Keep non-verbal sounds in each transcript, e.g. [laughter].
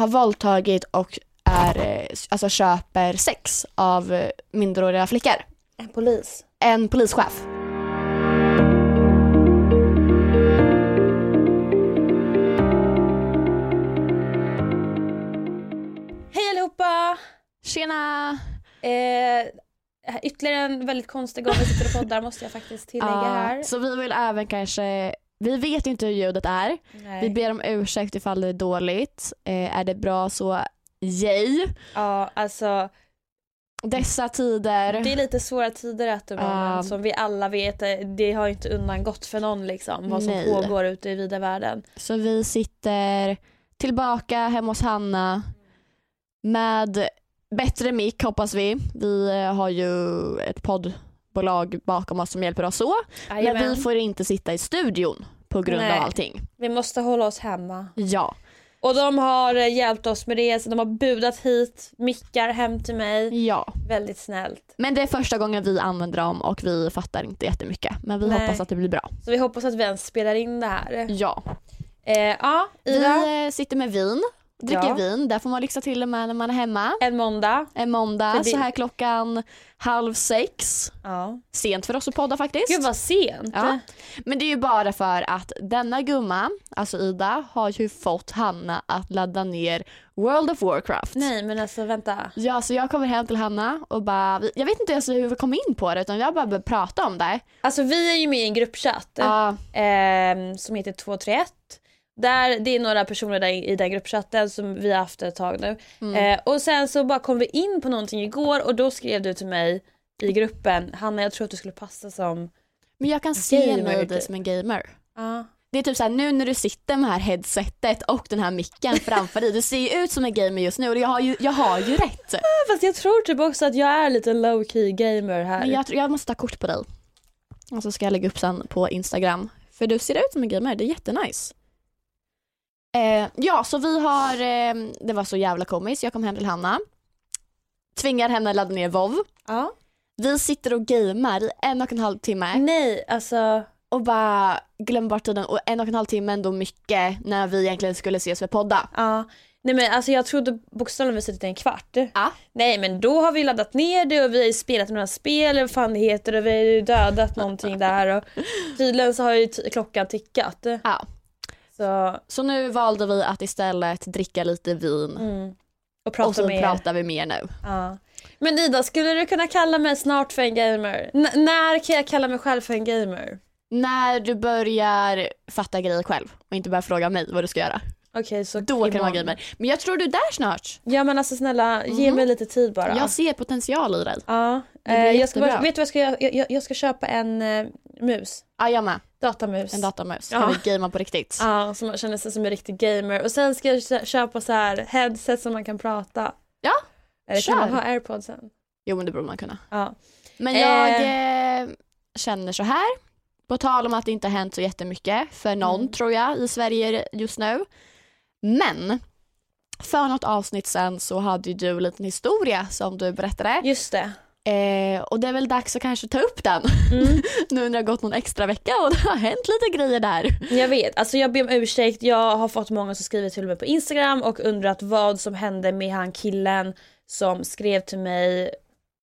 har våldtagit och är, eh, alltså köper sex av eh, minderåriga flickor. En polis. En polischef. Hej allihopa! Tjena! Eh, ytterligare en väldigt konstig gång vi sitter och poddar måste jag faktiskt tillägga Ja, här. Så vi vill även kanske, vi vet inte hur ljudet är. Nej. Vi ber om ursäkt ifall det är dåligt. Eh, är det bra så yay. Ja, alltså Dessa tider. det är lite svåra tider att det men som vi alla vet, eh, det har inte undangått för någon liksom vad som Nej. pågår ute i vida världen. Så vi sitter tillbaka hemma hos Hanna med bättre mick hoppas vi. Vi eh, har ju ett poddbolag bakom oss som hjälper oss så. Men Jajamän. vi får inte sitta i studion på grund Nej. av allting. vi måste hålla oss hemma. Ja, Och de har eh, hjälpt oss med det, så de har budat hit mickar hem till mig. ja. Väldigt snällt. Men det är första gången vi använder dem och vi fattar inte jättemycket. Men vi Nej. hoppas att det blir bra. Så vi hoppas att vi ens spelar in det här. Ja. Eh, ja, Ida. Vi eh, sitter med vin, dricker Ja. vin. Där får man lyxa till och med när man är hemma. En måndag. En måndag, det- så här klockan halv sex. Ja. Sent för oss att podda faktiskt. Gud vad sent. Ja. Men det är ju bara för att denna gumma, alltså Ida, har ju fått Hanna att ladda ner World of Warcraft. Nej men alltså vänta. Ja, så jag kommer hem till Hanna och bara, jag vet inte ens hur vi kom in på det utan jag bara började prata om det. Alltså vi är ju med i en gruppchatt Ja, ehm, som heter 231. Där, det är några personer där i den gruppchatten som vi har haft ett tag nu. Mm. Eh, och sen så bara kom vi in på någonting igår och då skrev du till mig i gruppen, Hanna jag tror att du skulle passa som... men jag kan se mig dig som en gamer. Ja. Det är typ såhär nu när du sitter med det här headsetet och den här micken framför dig, du ser ju ut som en gamer just nu och jag har ju, jag har ju rätt. Fast jag tror typ också att jag är lite low key gamer här. Men jag, jag måste ta kort på dig. Och så ska jag lägga upp sen på Instagram. För du ser ut som en gamer, det är jättenice. Eh, ja, så vi har, eh, det var så jävla komiskt, jag kom hem till Hanna. Tvingar henne ladda ner WoW. Ja. Vi sitter och gamer i en och en halv timme Nej alltså. och bara glömmer bort tiden och en och en halv timme är ändå mycket när vi egentligen skulle ses för podda. Ja. Nej men alltså jag trodde bokstavligen vi suttit i en kvart. Ja. Nej men då har vi laddat ner det och vi har ju spelat några spel, vad fan det heter och vi har ju dödat någonting där och tydligen så har ju t- klockan tickat. Ja. Så, Så nu valde vi att istället dricka lite vin mm. Och och prata så mer. pratar vi mer nu. Ja. Men Ida, skulle du kunna kalla mig snart för en gamer? N- när kan jag kalla mig själv för en gamer? När du börjar fatta grejer själv och inte börjar fråga mig vad du ska göra. Okej så Då kan du vara imorgon. gamer. Men jag tror du är där snart. Ja men alltså snälla, ge Mhm. mig lite tid bara. Jag ser potential i dig. Ja, Det blir eh, jag ska bara, jättebra. vet du vad jag ska göra? Jag, jag, jag ska köpa en eh, mus. Ja, jag med. Datamus. En datamus. Ja. Kan vi gamea på riktigt? Ja, som man känner sig som en riktig gamer. Och sen ska jag kö- köpa så här headset som man kan prata. Ja, Eller kan kör. man ha airpodsen? Jo men det borde man kunna. Ja. Men Eh. jag eh, känner så här. På tal om att det inte har hänt så jättemycket för någon Mm. tror jag i Sverige just nu. Men för något avsnitt sen så hade ju du en liten historia som du berättade. Just det. Eh, och det är väl dags att kanske ta upp den. Mm. [laughs] nu när det har gått någon extra vecka och det har hänt lite grejer där. Jag vet, alltså jag ber om ursäkt. Jag har fått många som skriver till mig på Instagram och undrat vad som hände med han killen som skrev till mig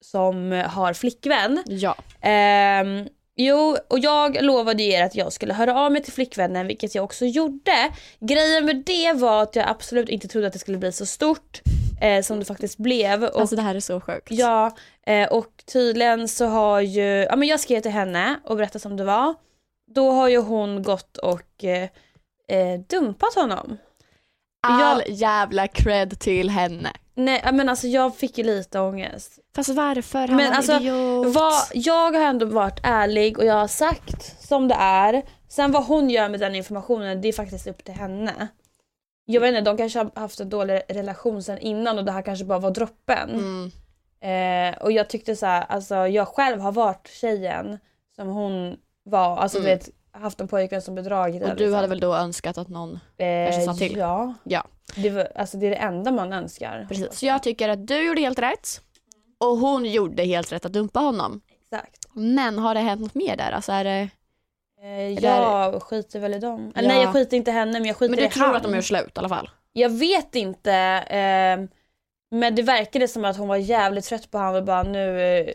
som har flickvän. Ja. Ehm, jo, och jag lovade er att jag skulle höra av mig till flickvännen, vilket jag också gjorde. Grejen med det var att jag absolut inte trodde att det skulle bli så stort eh, som det faktiskt blev. Och, Alltså det här är så sjukt. ja, eh, och tydligen så har ju, ja men jag skrev till henne och berättade som det var. Då har ju hon gått och eh, eh, dumpat honom. All jävla cred till henne. Nej men alltså jag fick ju lite ångest. Fast varför? Han Men var alltså, idiot. Vad, jag har ändå varit ärlig och jag har sagt som det är. Sen vad hon gör med den informationen det är faktiskt upp till henne. Jag vet inte, de kanske har haft en dålig relation sen innan och det här kanske bara var droppen. Mm. Eh, och jag tyckte så här, alltså jag själv har varit tjejen som hon var. Alltså Mm. du vet, haft en pojkvän som bedragit Och du liksom. hade väl då önskat att någon... eh, kanske sa till? Ja. Ja. Det, var, alltså, det är det enda man önskar. Precis. Så jag tycker att du gjorde helt rätt. Och hon gjorde helt rätt att dumpa honom. Exakt. Men har det hänt något mer där? Alltså är det... Eh, där- jag skiter väl i dem. Ja. Nej jag skiter inte i henne men jag skiter Men i du tror han. att de gör slut i alla fall? Jag vet inte. Eh, men det verkade som att hon var jävligt trött på honom och bara nu, eh,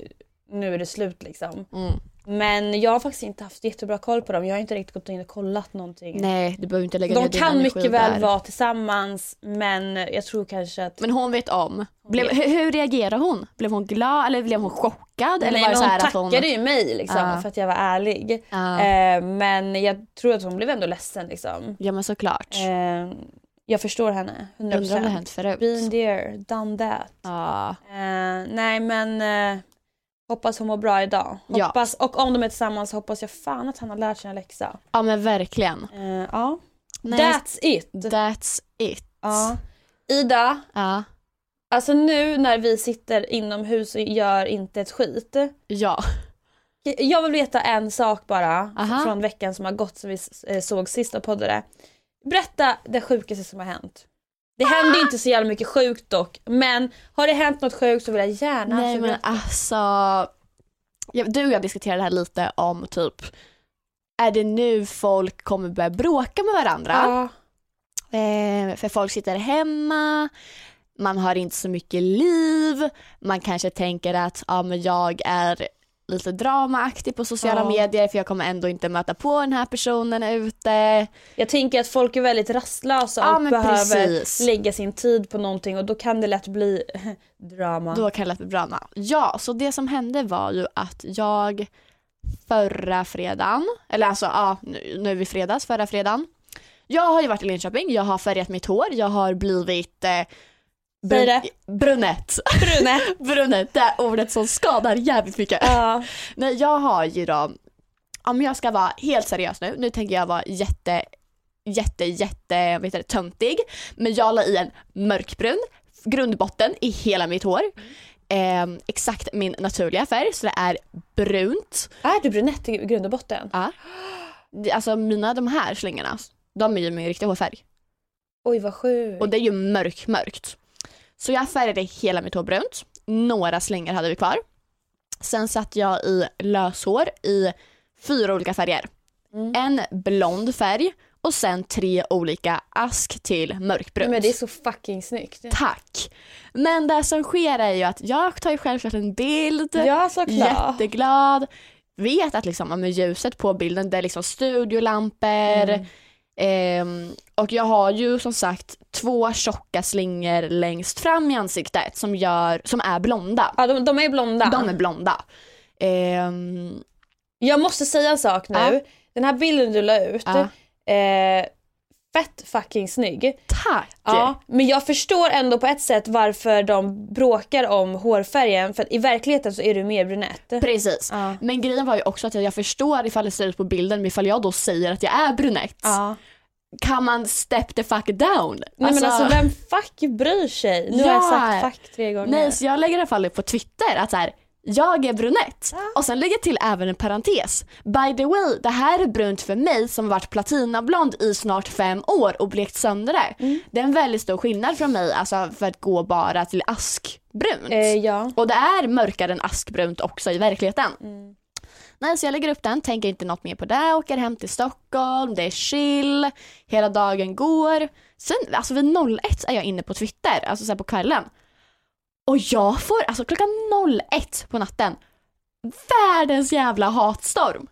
nu är det slut liksom. Mm. Men jag har faktiskt inte haft jättebra koll på dem. Jag har inte riktigt gått in och kollat någonting. Nej, du behöver inte lägga De kan mycket väl där. vara tillsammans men jag tror kanske att... Men hon vet om. Blev, hur, hur reagerade hon? Blev hon glad eller blev hon chockad? Eller Nej, var det så hon här att tackade hon... ju mig liksom Ja. för att jag var ärlig. Ja. Eh, men jag tror att hon blev ändå ledsen liksom. ja men såklart. Eh, jag förstår henne, 100%. Undrar om det hänt förut. Been there, done that. Ja. Eh, nej men eh, hoppas hon mår bra idag. Ja. Hoppas, Och om de är tillsammans hoppas jag fan att han har lärt sig en läxa. ja men verkligen. Eh, ja. Nej, That's it. That's it. Ja. Ida, Ja. alltså nu när vi sitter inomhus och gör inte ett skit. ja. Jag vill veta en sak bara Aha. från veckan som har gått som vi eh, såg sist och poddade. Berätta det sjukaste som har hänt. Det händer inte så jävla mycket sjukt dock, men har det hänt något sjukt så vill jag gärna Nej men alltså. Ja, du och jag diskuterade det här lite om typ. Är det nu folk kommer börja bråka med varandra? Ja. Eh, för folk sitter hemma, man har inte så mycket liv, man kanske tänker att ja, men jag är lite dramaaktig på sociala Ja. medier för jag kommer ändå inte möta på den här personen ute. Jag tänker att folk är väldigt rastlösa Ja, och behöver precis. lägga sin tid på någonting och då kan det lätt bli [laughs] drama. Då kan det lätt bli drama. Ja, så det som hände var ju att jag förra fredagen, eller alltså ja, nu, nu är vi fredags, förra fredagen. Jag har ju varit i Linköping, jag har färgat mitt hår, jag har blivit eh, Säg det. brunett. Brune. [laughs] brunett, det är ordet som skadar jävligt mycket. Ja. [laughs] Nej, jag har ju då, om jag ska vara helt seriös nu, nu tänker jag vara jätte, jätte, jätte, vet du, töntig. Men jag la i en mörkbrun grundbotten i hela mitt hår. Eh, exakt min naturliga färg, så det är brunt. Är du brunett i grund och botten? Ja. Alltså mina de här slingorna, de är ju min riktiga hårfärg. Oj vad sjukt. Och det är ju mörk, mörkt. Så jag färgade hela mitt hår brunt. Några slingor hade vi kvar. Sen satt jag i löshår i fyra olika färger. Mm. En blond färg och sen tre olika ask till mörkbrunt. Men det är så fucking snyggt. Tack! Men det som sker är ju att jag tar ju självklart en bild, Ja såklart. jätteglad, vet att liksom, men ljuset på bilden det är liksom studiolampor, Mm. Ehm, och jag har ju som sagt två tjocka slingor längst fram i ansiktet som, gör, som är blonda. Ja de, de är blonda. De är blonda. Ehm, Jag måste säga en sak nu. Ja. Den här bilden du la ut. Ja. Eh, fett fucking snygg. tack! Ja, men jag förstår ändå på ett sätt varför de bråkar om hårfärgen för att i verkligheten så är du mer brunett. Precis. Ja. Men grejen var ju också att jag förstår ifall det ser ut på bilden men ifall jag då säger att jag är brunett Ja. kan man step the fuck down? Nej men alltså vem fuck bryr sig? Nu har jag Ja. sagt fuck tre gånger. Nej, så jag lägger i alla fall upp på Twitter att så här, jag är brunett. Och sen lägger jag till även en parentes. By the way, det här är brunt för mig som varit platinablond i snart fem år och blekt sönder det. Mm. Det är en väldigt stor skillnad från mig alltså, för att gå bara till askbrunt. Eh, ja. Och det är mörkare än askbrunt också i verkligheten. Mm. Nej, så jag lägger upp den, tänker inte något mer på det, åker hem till Stockholm, det är chill, hela dagen går. Sen, alltså vid 01 är jag inne på Twitter, alltså så på kvällen. Och jag får, alltså klockan 01 på natten, världens jävla hatstorm.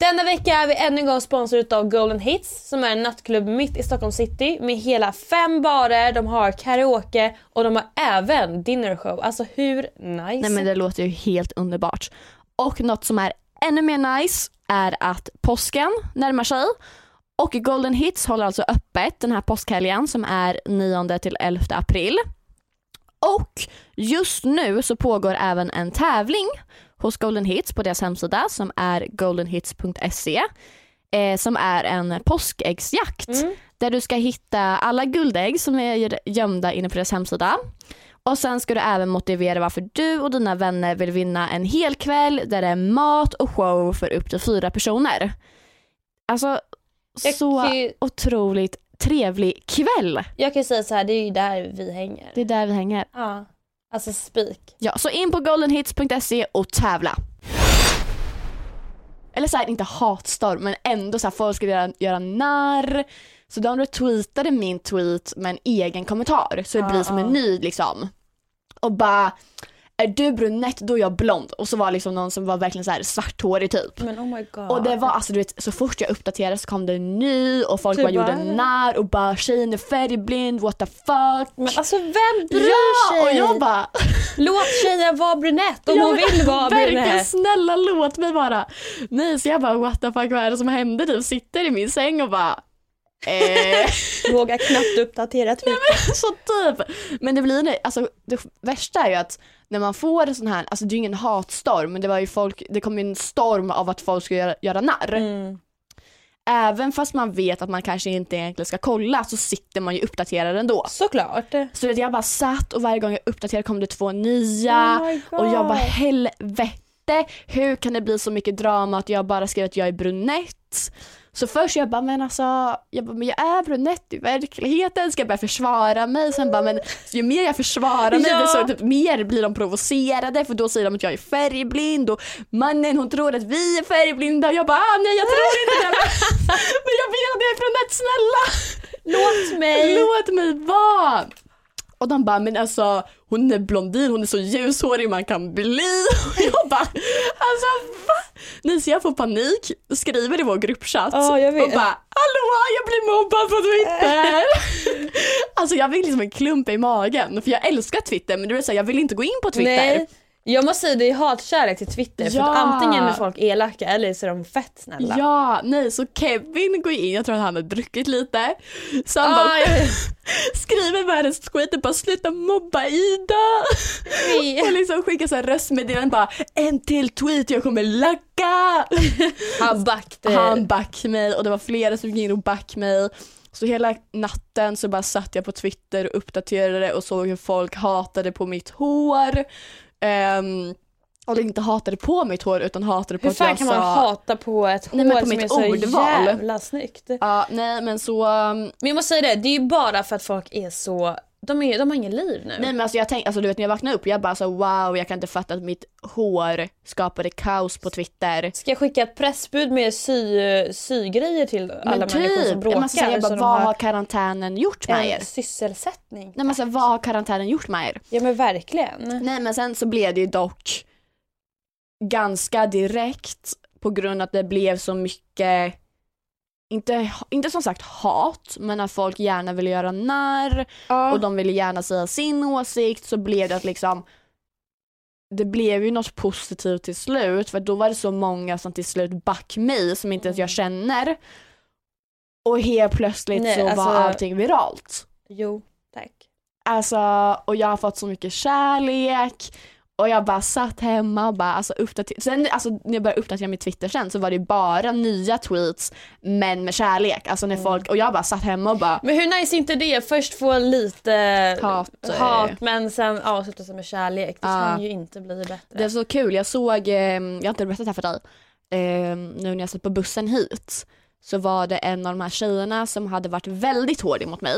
Denna vecka är vi ännu en gång sponsrade av Golden Hits som är en nattklubb mitt i Stockholm city med hela fem barer, de har karaoke och de har även dinnershow. Alltså hur nice? Nej men det låter ju helt underbart. Och något som är ännu mer nice är att påsken närmar sig och Golden Hits håller alltså öppet den här påskhelgen som är 9 till 11 april. Och just nu så pågår även en tävling hos Golden Hits på deras hemsida som är goldenhits.se eh, som är en påskäggsjakt Mm. där du ska hitta alla guldägg som är gömda inne på deras hemsida. Och sen ska du även motivera varför du och dina vänner vill vinna en hel kväll där det är mat och show för upp till fyra personer. Alltså Jag så ju- otroligt trevlig kväll. Jag kan ju säga så här, det är ju där vi hänger. Det är där vi hänger. Ja. Alltså spik. Ja, så in på goldenhits.se och tävla. Eller så här, inte hatstorm men ändå så här, folk ska göra, göra narr. Så de retweetade min tweet med en egen kommentar så det Ja, blir som ja. en ny liksom. Och bara, är du brunett då är jag blond. Och så var liksom någon som var verkligen så här svarthårig typ. Men oh my god. Och det var alltså du vet så fort jag uppdaterade så kom det en ny och folk Du bara gjorde när och bara tjejen är färgblind, what the fuck. Men alltså vem bryr ja, sig? och jag bara Låt tjejen vara brunett om Ja, hon men vill vara Verkligen brunett. snälla låt mig bara. Nej så jag bara what the fuck vad är det som hände? Typ sitter i min säng och bara eh, [laughs] Vågar knappt uppdatera Twitter. så typ. Men det blir alltså det värsta är ju att när man får en sån här, alltså det är ju ingen hatstorm men det var ju folk, det kom ju en storm av att folk skulle göra, göra narr. Mm. Även fast man vet att man kanske inte egentligen ska kolla så sitter man ju uppdaterad ändå. Såklart. Så jag bara satt och varje gång jag uppdaterade kom det två nya. Oh Och jag bara helvete, hur kan det bli så mycket drama att jag bara skrev att jag är brunett? Så först jag bara men alltså, jag, bara, men jag är brunett i verkligheten, ska jag börja försvara mig? Sen bara men ju mer jag försvarar mig Ja. desto typ, mer blir de provocerade för då säger de att jag är färgblind och mannen hon tror att vi är färgblinda och jag bara ah, nej jag tror inte det [laughs] men jag vet att jag är brunett snälla! Låt mig. Låt mig vara! Och de bara, men alltså hon är blondin, hon är så ljushårig man kan bli. [laughs] Och jag bara, alltså va? Nej så jag får panik, skriver i vår gruppchatt vet. och bara, hallå jag blir mobbad på Twitter. [laughs] alltså jag fick liksom en klump i magen för jag älskar Twitter men du vet så här, jag vill inte gå in på Twitter. Nej. Jag måste säga det är hatkärlek till Twitter för Ja. att antingen är folk elaka eller så är de fett snälla. Ja, nej så Kevin går in, jag tror att han har druckit lite. Så han bara [laughs] skriver världens skit och bara sluta mobba Ida. Och liksom skickar så här röstmeddelanden bara en till tweet jag kommer lacka. Han backade. Han back mig och det var flera som gick in och back mig. Så hela natten så bara satt jag på Twitter och uppdaterade och såg hur folk hatade på mitt hår. Um, och inte hatade på mitt hår utan hatade på Hur att fan jag kan sa... man hata på ett hår Nej, men på som mitt är så ordval. jävla snyggt? Ja, nej men så... um, Men jag måste säga det, det är ju bara för att folk är så, de, är, de har ingen liv nu. Nej men alltså jag tänkte, alltså du vet när jag vaknade upp, jag bara så wow jag kan inte fatta att mitt hår skapade kaos på Twitter. Ska jag skicka ett pressbud med sy, sygrejer till alla Men människor som typ, bråkar? jag, måste säga, jag bara, vad har har karantänen gjort med er? sysselsättning? Nej men alltså, vad har karantänen gjort med er? Ja men verkligen. Nej men sen så blev det ju dock ganska direkt på grund av att det blev så mycket inte, inte som sagt hat, men att folk gärna ville göra narr Ja. och de ville gärna säga sin åsikt så blev det att liksom det blev ju något positivt till slut för då var det så många som till slut back mig som inte ens jag känner och helt plötsligt Nej, så alltså- var allting viralt. Jo, tack. Alltså, och jag har fått så mycket kärlek och jag bara satt hemma och bara alltså uppdaterade. Sen alltså, när jag började uppdatera min Twitter sen så var det bara nya tweets men med kärlek. Alltså när Mm. folk, och jag bara satt hemma och bara Men hur nice är inte det? Först få lite Hat, eh. hat men sen avsluta sig med kärlek. Det Ja. kan ju inte bli bättre. Det är så kul, jag såg, eh, jag har inte berättat det här för dig, eh, nu när jag satt på bussen hit så var det en av de här tjejerna som hade varit väldigt hård mot mig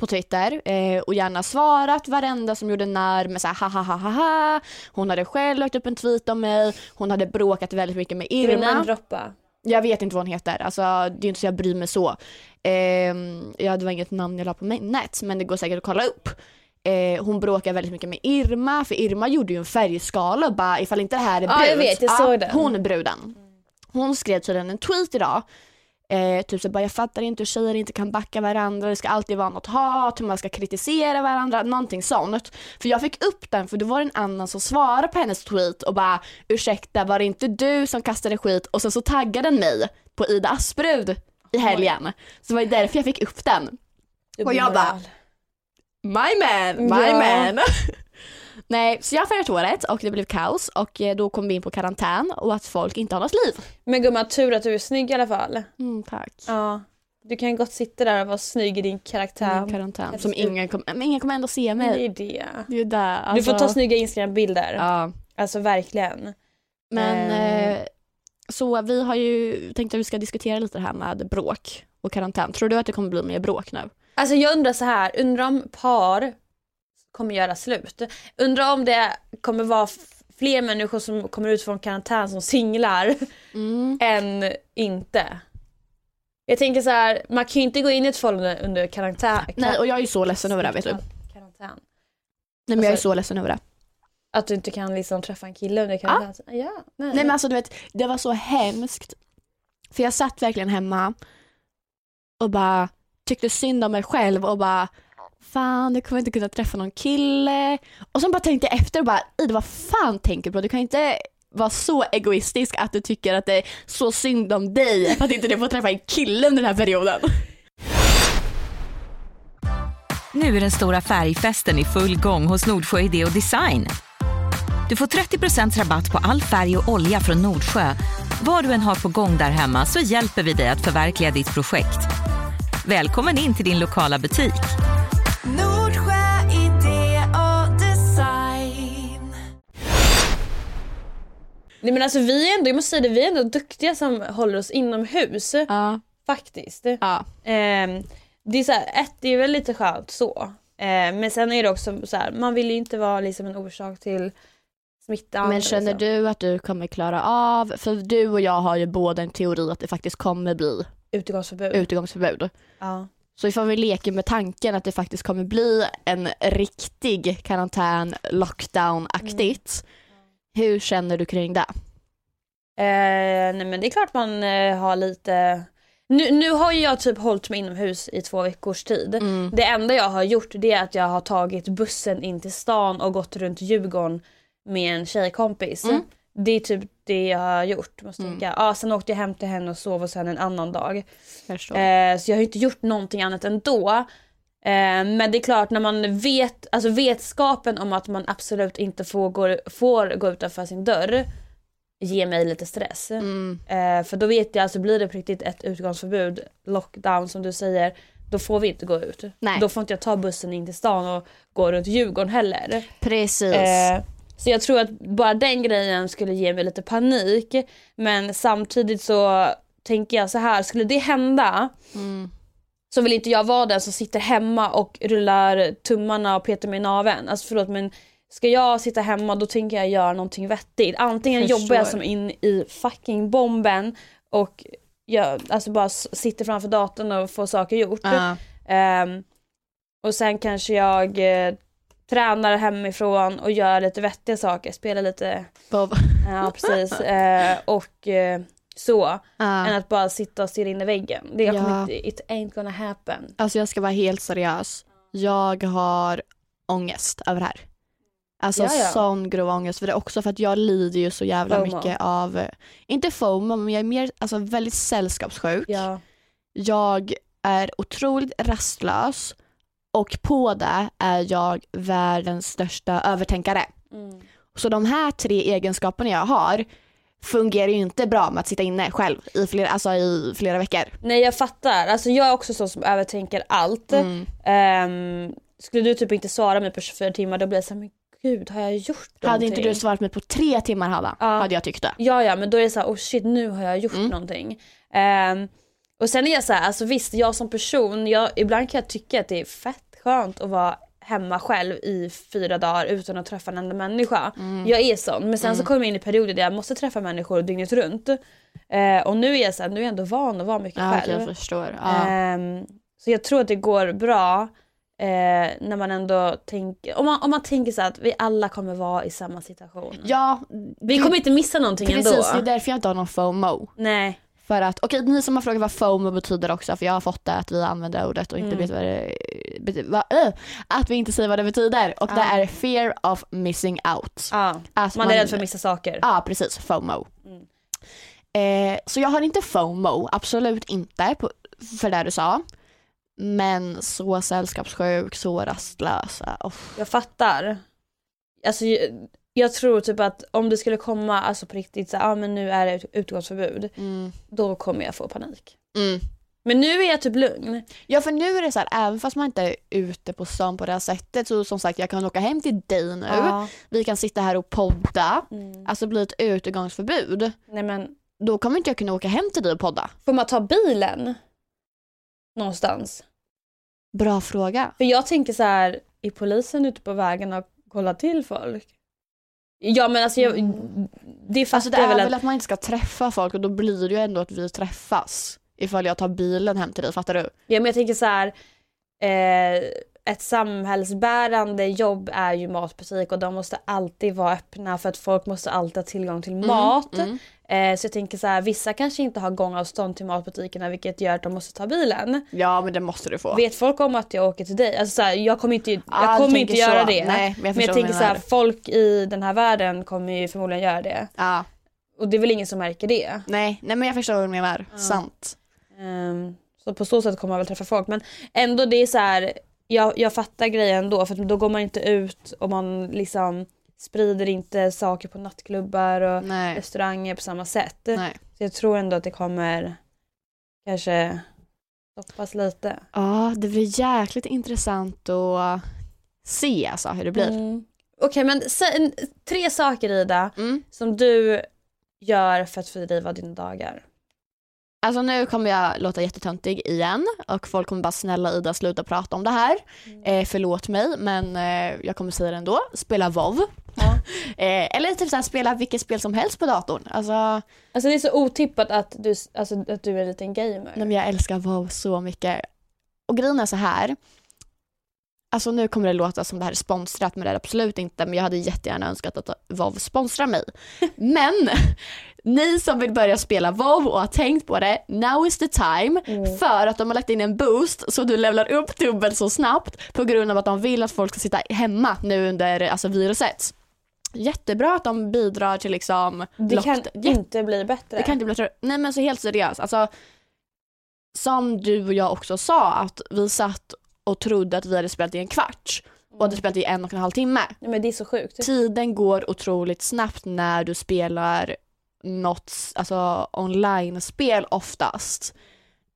på Twitter eh, och gärna svarat varenda som gjorde när med såhär ha ha ha ha ha. Hon hade själv lagt upp en tweet om mig, hon hade bråkat väldigt mycket med Irma. namedroppa? Jag vet inte vad hon heter, alltså, det är inte så jag bryr mig så. Eh, ja, det var inget namn jag la på minnet men det går säkert att kolla upp. Eh, hon bråkar väldigt mycket med Irma för Irma gjorde ju en färgskala och bara ifall inte det här är Ja, brunt. jag vet, jag såg den. Hon är bruden. Hon skrev tydligen en tweet idag. Eh, typ så bara jag fattar inte hur tjejer inte kan backa varandra, det ska alltid vara något hat, hur man ska kritisera varandra, någonting sånt. För jag fick upp den för då var det en annan som svarade på hennes tweet och bara ursäkta var det inte du som kastade skit och sen så taggade den mig på Ida Asprud i helgen. Så det var därför jag fick upp den. Och jag bara. My man, my Ja. man. [laughs] Nej, så jag firade året och det blev kaos och eh, då kom vi in på karantän och att folk inte har något liv. Men gumman, tur att du är snygg i alla fall. Mm, tack. Ja. Du kan gott sitta där och vara snygg i din karaktär. Min karantän. Som ingen, kom, men ingen kommer ändå se Men det mig. är det. Det är där. Du får alltså- ta snygga Instagram-bilder. Ja. Alltså verkligen. Men eh, så vi har ju tänkt att vi ska diskutera lite det här med bråk och karantän. Tror du att det kommer bli mer bråk nu? Alltså jag undrar så här, undrar om par kommer göra slut. Undrar om det kommer vara fler människor som kommer ut från karantän som singlar Mm. än inte. Jag tänker så här, man kan ju inte gå in i ett förhållande under karantän. Nej och jag är ju så ledsen över det vet du. Karantän. Nej men jag är Alltså- så ledsen över det. Att du inte kan liksom träffa en kille under karantän. Ja. nej. Nej men alltså du vet, det var så hemskt. För jag satt verkligen hemma och bara tyckte synd om mig själv och bara fan du kommer inte kunna träffa någon kille. Och sen bara tänkte jag efter och bara Ida vad fan tänker du på? Du kan inte vara så egoistisk att du tycker att det är så synd om dig för att inte du får träffa en kille under den här perioden. Nu är den stora färgfesten i full gång hos Nordsjö Idé och Design. Du får 30% rabatt på all färg och olja från Nordsjö. Vad du än har på gång där hemma så hjälper vi dig att förverkliga ditt projekt. Välkommen in till din lokala butik. Nej men alltså vi är ändå, jag måste säga det, vi är ändå duktiga som håller oss inomhus. Ja. Faktiskt. ja. Ehm, det är så här, ett, det är väl lite skönt så. Ehm, men sen är det också så här, man vill ju inte vara liksom en orsak till smittan. Men känner liksom. du att du kommer klara av, för du och jag har ju båda en teori att det faktiskt kommer bli Utegångsförbud. utegångsförbud. Ja. Så ifall vi leker med tanken att det faktiskt kommer bli en riktig karantän, lockdown-aktigt. Hur känner du kring det? Eh, nej men det är klart man eh, har lite... Nu, nu har ju jag typ hållit mig inomhus i två veckors tid. Mm. Det enda jag har gjort det är att jag har tagit bussen in till stan och gått runt Djurgården med en tjejkompis. Mm. Det är typ det jag har gjort. Måste Mm. tänka. Ja, sen åkte jag hem till henne och sov och sen en annan dag. Eh, så jag har inte gjort någonting annat ändå. Eh, men det är klart när man vet, alltså vetskapen om att man absolut inte får gå, får gå utanför sin dörr ger mig lite stress. Mm. Eh, för då vet jag, alltså blir det på riktigt ett utgångsförbud, lockdown som du säger, då får vi inte gå ut. Nej. Då får inte jag ta bussen in till stan och gå runt Djurgården heller. Precis. Eh, så jag tror att bara den grejen skulle ge mig lite panik. Men samtidigt så tänker jag så här, skulle det hända Mm. Så vill inte jag vara den som sitter hemma och rullar tummarna och petar mig i naveln. Alltså förlåt men ska jag sitta hemma då tänker jag göra någonting vettigt. Antingen Förstår. jobbar jag som in i fucking bomben och jag alltså bara sitter framför datorn och får saker gjort. Ja. Ehm, och sen kanske jag eh, tränar hemifrån och gör lite vettiga saker, spelar lite, Bob. ja precis, eh, och eh, så. Ja. Än att bara sitta och stirra in i väggen. Det jag Ja. inte, it ain't gonna happen. Alltså jag ska vara helt seriös. Jag har ångest över det här. Alltså Ja, ja. sån grov ångest. För det är också för att jag lider ju så jävla FOMO. mycket av, inte FOMO, men jag är mer alltså, väldigt sällskapssjuk. Ja. Jag är otroligt rastlös och på det är jag världens största övertänkare. Mm. Så de här tre egenskaperna jag har fungerar ju inte bra med att sitta inne själv i flera, alltså i flera veckor. Nej jag fattar, alltså jag är också så som övertänker allt. Mm. Ehm, skulle du typ inte svara mig på 24 timmar då blir jag såhär, men gud har jag gjort Hade någonting? inte du svarat mig på tre timmar Hanna, Ja. hade jag tyckt det. Ja ja men då är det såhär, oh shit nu har jag gjort Mm. någonting. Ehm, och sen är jag så här, alltså visst jag som person, jag, ibland kan jag tycka att det är fett skönt att vara hemma själv i fyra dagar utan att träffa en enda människa. Jag är sån, men sen så kommer jag in i perioder där jag måste träffa människor dygnet runt. Eh, och nu är jag så här, nu är jag ändå van att vara mycket Ja, själv. jag förstår. Ja. Ehm, så jag tror att det går bra eh, när man ändå tänker, om man, om man tänker så att vi alla kommer vara i samma situation. ja, Vi kommer inte missa någonting precis, ändå. det är därför jag inte har någon FOMO. Nej. För att, okej ni som har frågat vad FOMO betyder också, för jag har fått det att vi använder ordet och inte Mm. vet vad det betyder. Va, äh, att vi inte säger vad det betyder. Och det Ja. är fear of missing out. Ja. Att Man är rädd för att missa saker. Ja precis, FOMO. Mm. Eh, så jag har inte FOMO, absolut inte på, för det du sa. Men så sällskapssjuk, så rastlös. Oh. Jag fattar. Alltså, jag, tror typ att om det skulle komma alltså på riktigt så ah, men nu är det ut- utgångsförbud. Mm. Då kommer jag få panik. Mm. Men nu är jag typ lugn. Ja för nu är det så här, även fast man inte är ute på stan på det här sättet så som sagt jag kan åka hem till dig nu. Ja. Vi kan sitta här och podda. Mm. Alltså blir ett utegångsförbud. Nej men Då kommer inte jag kunna åka hem till dig och podda. får man ta bilen? Någonstans? Bra fråga. För jag tänker så här, är polisen ute på vägen och kollar till folk? Ja men alltså jag, det fattar Alltså det jag är väl väl att... att man inte ska träffa folk och då blir det ju ändå att vi träffas ifall jag tar bilen hem till dig, fattar du? Ja men jag tänker så här. Eh, ett samhällsbärande jobb är ju matbutik och de måste alltid vara öppna för att folk måste alltid ha tillgång till mat. Mm. Eh, så jag tänker så här, vissa kanske inte har gångavstånd till matbutikerna vilket gör att de måste ta bilen. Ja men det måste du få. Vet folk om att jag åker till dig? Alltså så här, jag kommer inte, jag Ah, kommer inte göra så. det. Nej, men jag men jag tänker så här, folk i den här världen kommer ju förmodligen göra det. Ja. Och det är väl ingen som märker det. Nej, nej men jag förstår vad du menar. Sant. Ehm, så på så sätt kommer man väl träffa folk. Men ändå det är så här, jag, jag fattar grejen då för då går man inte ut och man liksom sprider inte saker på nattklubbar och Nej. restauranger på samma sätt. nej. Så jag tror ändå att det kommer kanske stoppas lite. Ja, det blir jäkligt intressant att se alltså hur det blir. Mm. Okej men sä- tre saker Ida Mm. som du gör för att fördriva dina dagar. Alltså nu kommer jag låta jättetöntig igen och folk kommer bara snälla Ida sluta prata om det här. Eh, förlåt mig men eh, jag kommer säga det ändå. Spela WoW. Ja. [laughs] eh, eller typ såhär, spela vilket spel som helst på datorn. Alltså, Alltså det är så otippat att du, alltså, att du är en liten gamer. nej, men jag älskar WoW så mycket. Och grejen är så här. Alltså nu kommer det låta som det här är sponsrat men det är det absolut inte. Men jag hade jättegärna önskat att WoW sponsrar mig. [laughs] Men [laughs] ni som vill börja spela WoW och har tänkt på det, now is the time. Mm. För att de har lagt in en boost så du levlar upp dubbelt så snabbt på grund av att de vill att folk ska sitta hemma nu under alltså, viruset. Jättebra att de bidrar till liksom Det kan locked- inte bli bättre. det kan inte bli bättre. Nej men så helt seriöst. Alltså, som du och jag också sa att vi satt och trodde att vi hade spelat i en kvart och hade spelat i en och en halv timme. Nej, men det är så sjukt. Tiden går otroligt snabbt när du spelar något alltså online-spel oftast.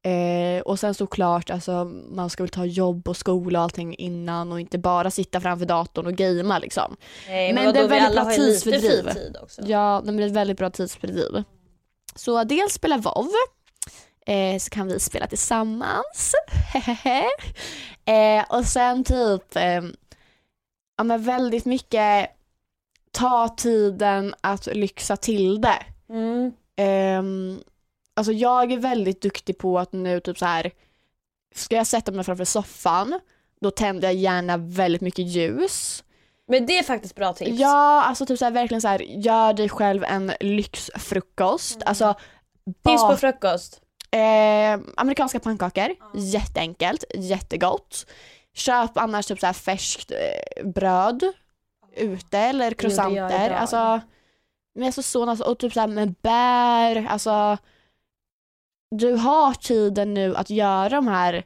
Eh, och sen såklart, alltså, man ska väl ta jobb och skola och allting innan och inte bara sitta framför datorn och gamea liksom. Nej, Men men det är väldigt bra tidsfördriv. Ja, men det är ett väldigt bra tidsfördriv. Så dels spela WoW, eh, så kan vi spela tillsammans. [laughs] eh, och sen typ, eh, ja men väldigt mycket ta tiden att lyxa till det. Mm. Alltså jag är väldigt duktig på att nu typ så här ska jag sätta mig framför soffan, då tänder jag gärna väldigt mycket ljus. Men det är faktiskt bra tips. Ja, alltså typ så här, verkligen så här, gör dig själv en lyxfrukost. Alltså, Tips på frukost. eh, amerikanska pannkakor, jätteenkelt, jättegott. Köp annars typ så här färskt eh, bröd ute eller croissanter. idag. Alltså, men alltså så, alltså, och typ så här med bär, alltså. Du har tiden nu att göra de här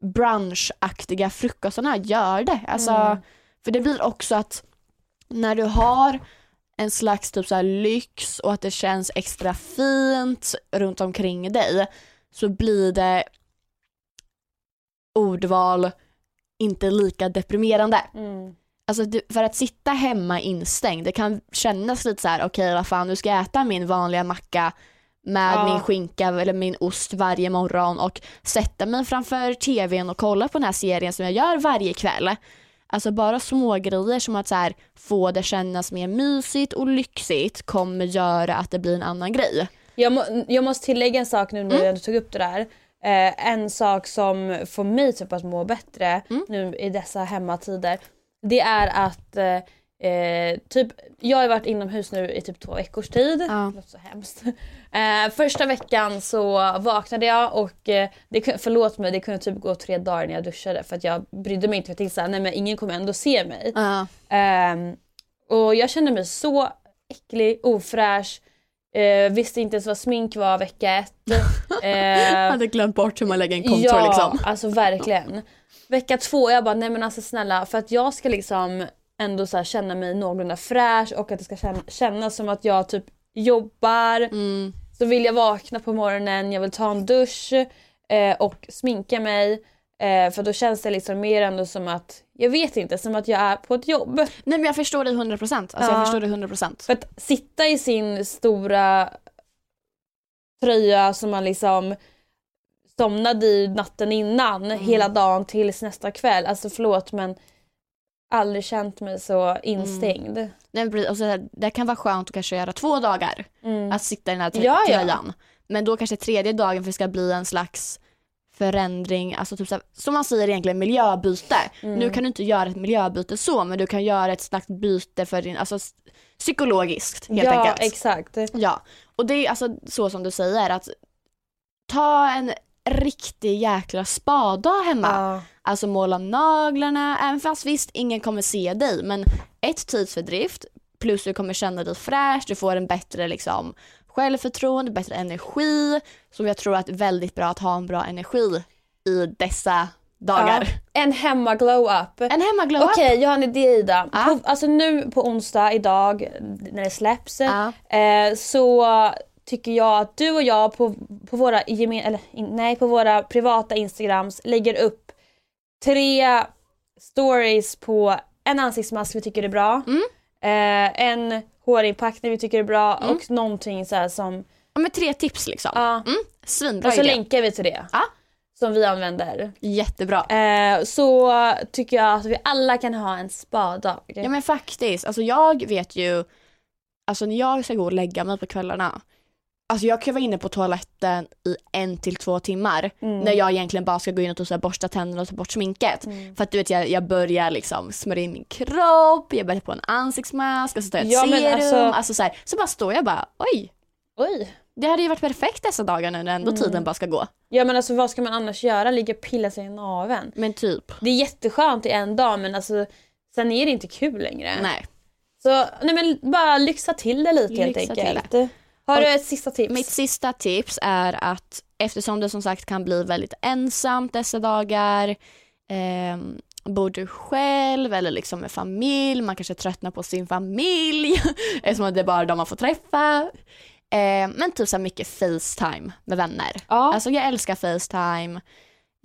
brunchaktiga frukostarna, gör det. Alltså, Mm. För det blir också att när du har en slags typ så lyx och att det känns extra fint runt omkring dig så blir det ordval inte lika deprimerande. Mm. Alltså för att sitta hemma instängd, det kan kännas lite så här: okej vad fan nu ska jag äta min vanliga macka med Ja. min skinka eller min ost varje morgon och sätta mig framför tvn och kolla på den här serien som jag gör varje kväll. Alltså bara små grejer som att så här, få det kännas mer mysigt och lyxigt kommer göra att det blir en annan grej. Jag, må, jag måste tillägga en sak nu när Mm. du tog upp det där. Eh, en sak som får mig typ att må bättre Mm. nu i dessa hemmatider. Det är att eh, eh, typ, jag har varit inomhus nu i typ två veckors tid. Ja. Låter så hemskt. Eh, första veckan så vaknade jag och eh, det, förlåt mig det kunde typ gå tre dagar när jag duschade för att jag brydde mig inte för jag tänkte såhär, nej men ingen kommer ändå se mig. Ja. Ehm, och jag kände mig så äcklig, ofräsch. Eh, visste inte ens vad smink var vecka ett. Jag [laughs] Eh, hade glömt bort hur man lägger en kontur ja, liksom. alltså verkligen. Vecka två, jag bara nej men alltså snälla för att jag ska liksom ändå så känna mig någorlunda fräsch och att det ska känna, kännas som att jag typ jobbar. Mm. Så vill jag vakna på morgonen, jag vill ta en dusch eh, och sminka mig. Eh, för då känns det liksom mer ändå som att, jag vet inte, som att jag är på ett jobb. Nej men jag förstår dig 100%. Alltså Ja. jag förstår dig 100%. För att sitta i sin stora tröja som man liksom somnade i natten innan Mm. hela dagen tills nästa kväll. Alltså förlåt men aldrig känt mig så instängd. Nej, men precis. och så här, det kan vara skönt att kanske göra två dagar. Mm. Att sitta i den här trö- Ja, ja. tröjan. Men då kanske tredje dagen för det ska bli en slags förändring, alltså typ så här, som man säger egentligen miljöbyte. Mm. Nu kan du inte göra ett miljöbyte så men du kan göra ett slags byte för din, alltså psykologiskt helt ja, enkelt. exakt. Ja, och det är alltså så som du säger att ta en riktig jäkla spada hemma. Ja. Alltså måla naglarna, även fast visst ingen kommer se dig men ett tidsfördrift plus du kommer känna dig fräsch, du får en bättre liksom självförtroende, bättre energi som jag tror att är väldigt bra att ha en bra energi i dessa dagar. En hemma glow up. En hemma glow Okej, jag har en idé Ida. Ja. På, alltså nu på onsdag idag när det släpps Ja. eh, så tycker jag att du och jag på, på våra gemen, eller, nej, på våra privata instagrams lägger upp tre stories på en ansiktsmask vi tycker är bra, Mm. eh, en hårinpackning vi tycker är bra Mm. och någonting så som, Ja, med tre tips liksom. ja, Svinbra och så idé. länkar vi till det. Ja. Som vi använder. Jättebra. Eh, så tycker jag att vi alla kan ha en spadag. Ja men faktiskt, alltså jag vet ju, alltså när jag ska gå och lägga mig på kvällarna, alltså jag kan vara inne på toaletten i en till två timmar Mm. när jag egentligen bara ska gå in och typ så borsta tänderna och ta bort sminket. Mm. För att du vet jag, jag börjar liksom smörja in min kropp, jag börjar på en ansiktsmask och så tar jag ett Ja, serum. alltså- Alltså, så, här, så bara står jag bara oj, Oj. det hade ju varit perfekt dessa dagar nu när ändå Mm. tiden bara ska gå. Ja men alltså vad ska man annars göra? Ligga och pilla sig i naveln? Men typ, Det är jätteskönt i en dag men alltså sen är det inte kul längre. nej. Så nej men bara lyxa till det lite helt Lyxa till enkelt. Har du ett sista tips? Mitt sista tips är att eftersom det som sagt kan bli väldigt ensamt dessa dagar, eh, bor du själv eller liksom med familj, man kanske tröttnar på sin familj [laughs] eftersom det är bara de man får träffa. Eh, men typ så mycket Facetime med vänner. Ja. Alltså jag älskar Facetime.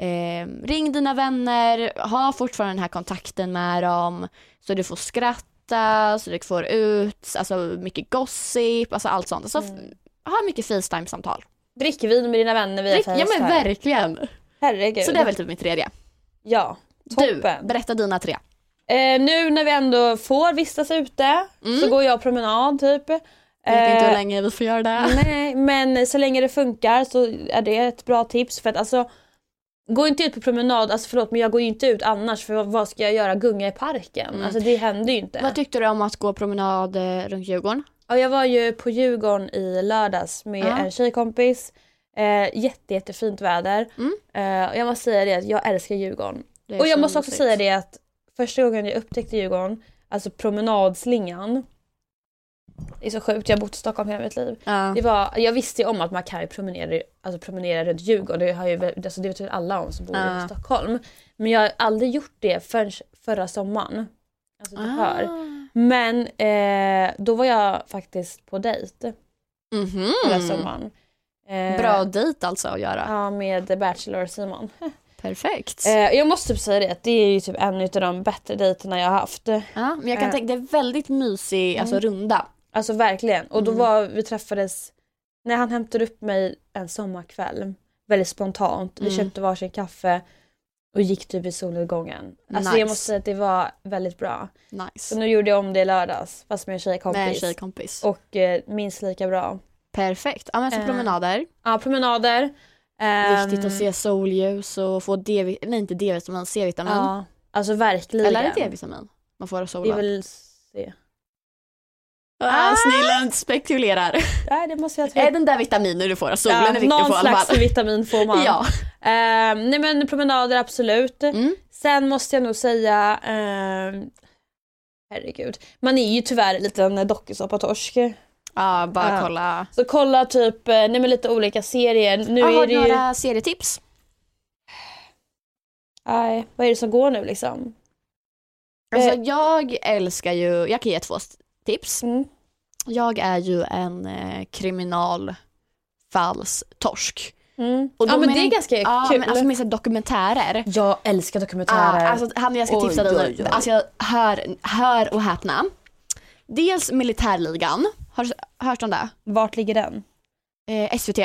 Eh, ring dina vänner, ha fortfarande den här kontakten med dem så du får skratta, så du får ut alltså mycket gossip, alltså allt sånt. Alltså, Mm. Ha mycket Facetime-samtal. Drick vin med dina vänner via Ja Facetime. men verkligen. Herregud. Så det är väl typ mitt tredje. Ja, Du, toppen. berätta dina tre. Eh, nu när vi ändå får vistas ute Mm. så går jag promenad typ. Jag vet inte hur Eh, länge vi får göra det. Nej, men så länge det funkar så är det ett bra tips för att alltså Gå inte ut på promenad, alltså förlåt men jag går ju inte ut annars för vad- ska jag göra? Gunga i parken? Mm. Alltså det händer ju inte. Vad tyckte du om att gå promenad eh, runt Djurgården? Ja, jag var ju på Djurgården i lördags med Ja. en tjejkompis. Eh, jätte, jättefint väder. Mm. Eh, och jag måste säga det att jag älskar Djurgården. Och jag måste också säga det att första gången jag upptäckte Djurgården, alltså promenadslingan. Det är så sjukt, jag har bott i Stockholm hela mitt liv. Ja. Det var, jag visste ju om att man kan ju promenera, alltså promenera runt Djurgården, det, har ju, alltså det vet väl alla om som bor Ja. i Stockholm. Men jag har aldrig gjort det förrän förra sommaren. Alltså du hör. Ah. Men eh, då var jag faktiskt på dejt Mhm. förra sommaren. Eh, Bra dejt alltså att göra. Ja, med Bachelor Simon. [laughs] Perfekt. Eh, jag måste typ säga det att det är ju typ en av de bättre dejterna jag har haft. ja, men jag kan eh. tänka, det är väldigt mysig alltså, runda. Alltså verkligen. Och då Mm. var vi träffades när han hämtade upp mig en sommarkväll. Väldigt spontant. Vi Mm. köpte varsin kaffe och gick typ i solnedgången. Alltså Nice. jag måste säga att det var väldigt bra. Så Nice. nu gjorde jag om det i lördags fast med en tjejkompis. Med en tjejkompis. Och eh, minst lika bra. Perfekt. Ja men så Eh, promenader. Ja, promenader. Ehm, Viktigt att se solljus och få D, nej inte D-vitamin, C-vitamin. Ja, alltså verkligen. Eller är det D-vitamin man får av Det är solen? väl C. Ah, snillen spekulerar. Nej, det måste jag är den där vitaminen du får av solen Ja, är viktig någon att få slags vitamin får man. [laughs] Ja. Ehm, nej men promenader absolut. Mm. Sen måste jag nog säga, ehm, herregud, man är ju tyvärr en liten dokusåpatorsk. ja, bara Ja. kolla. Så kolla typ, eh, nej men lite olika serier. Nu Ja, har är du det ju, några serietips? nej, vad är det som går nu liksom? Alltså, Eh. jag älskar ju, jag kan ge två tips. Mm. Jag är ju en eh, kriminalfallstorsk. Mm. Och ja men det är ganska Ja, kul. men alltså med dokumentärer. jag älskar dokumentärer. Ah, alltså han jag ska Oj, tipsa dig oj. Alltså jag hör, hör och häpna. Dels Militärligan, har du hört om det? Vart ligger den? Eh, SVT,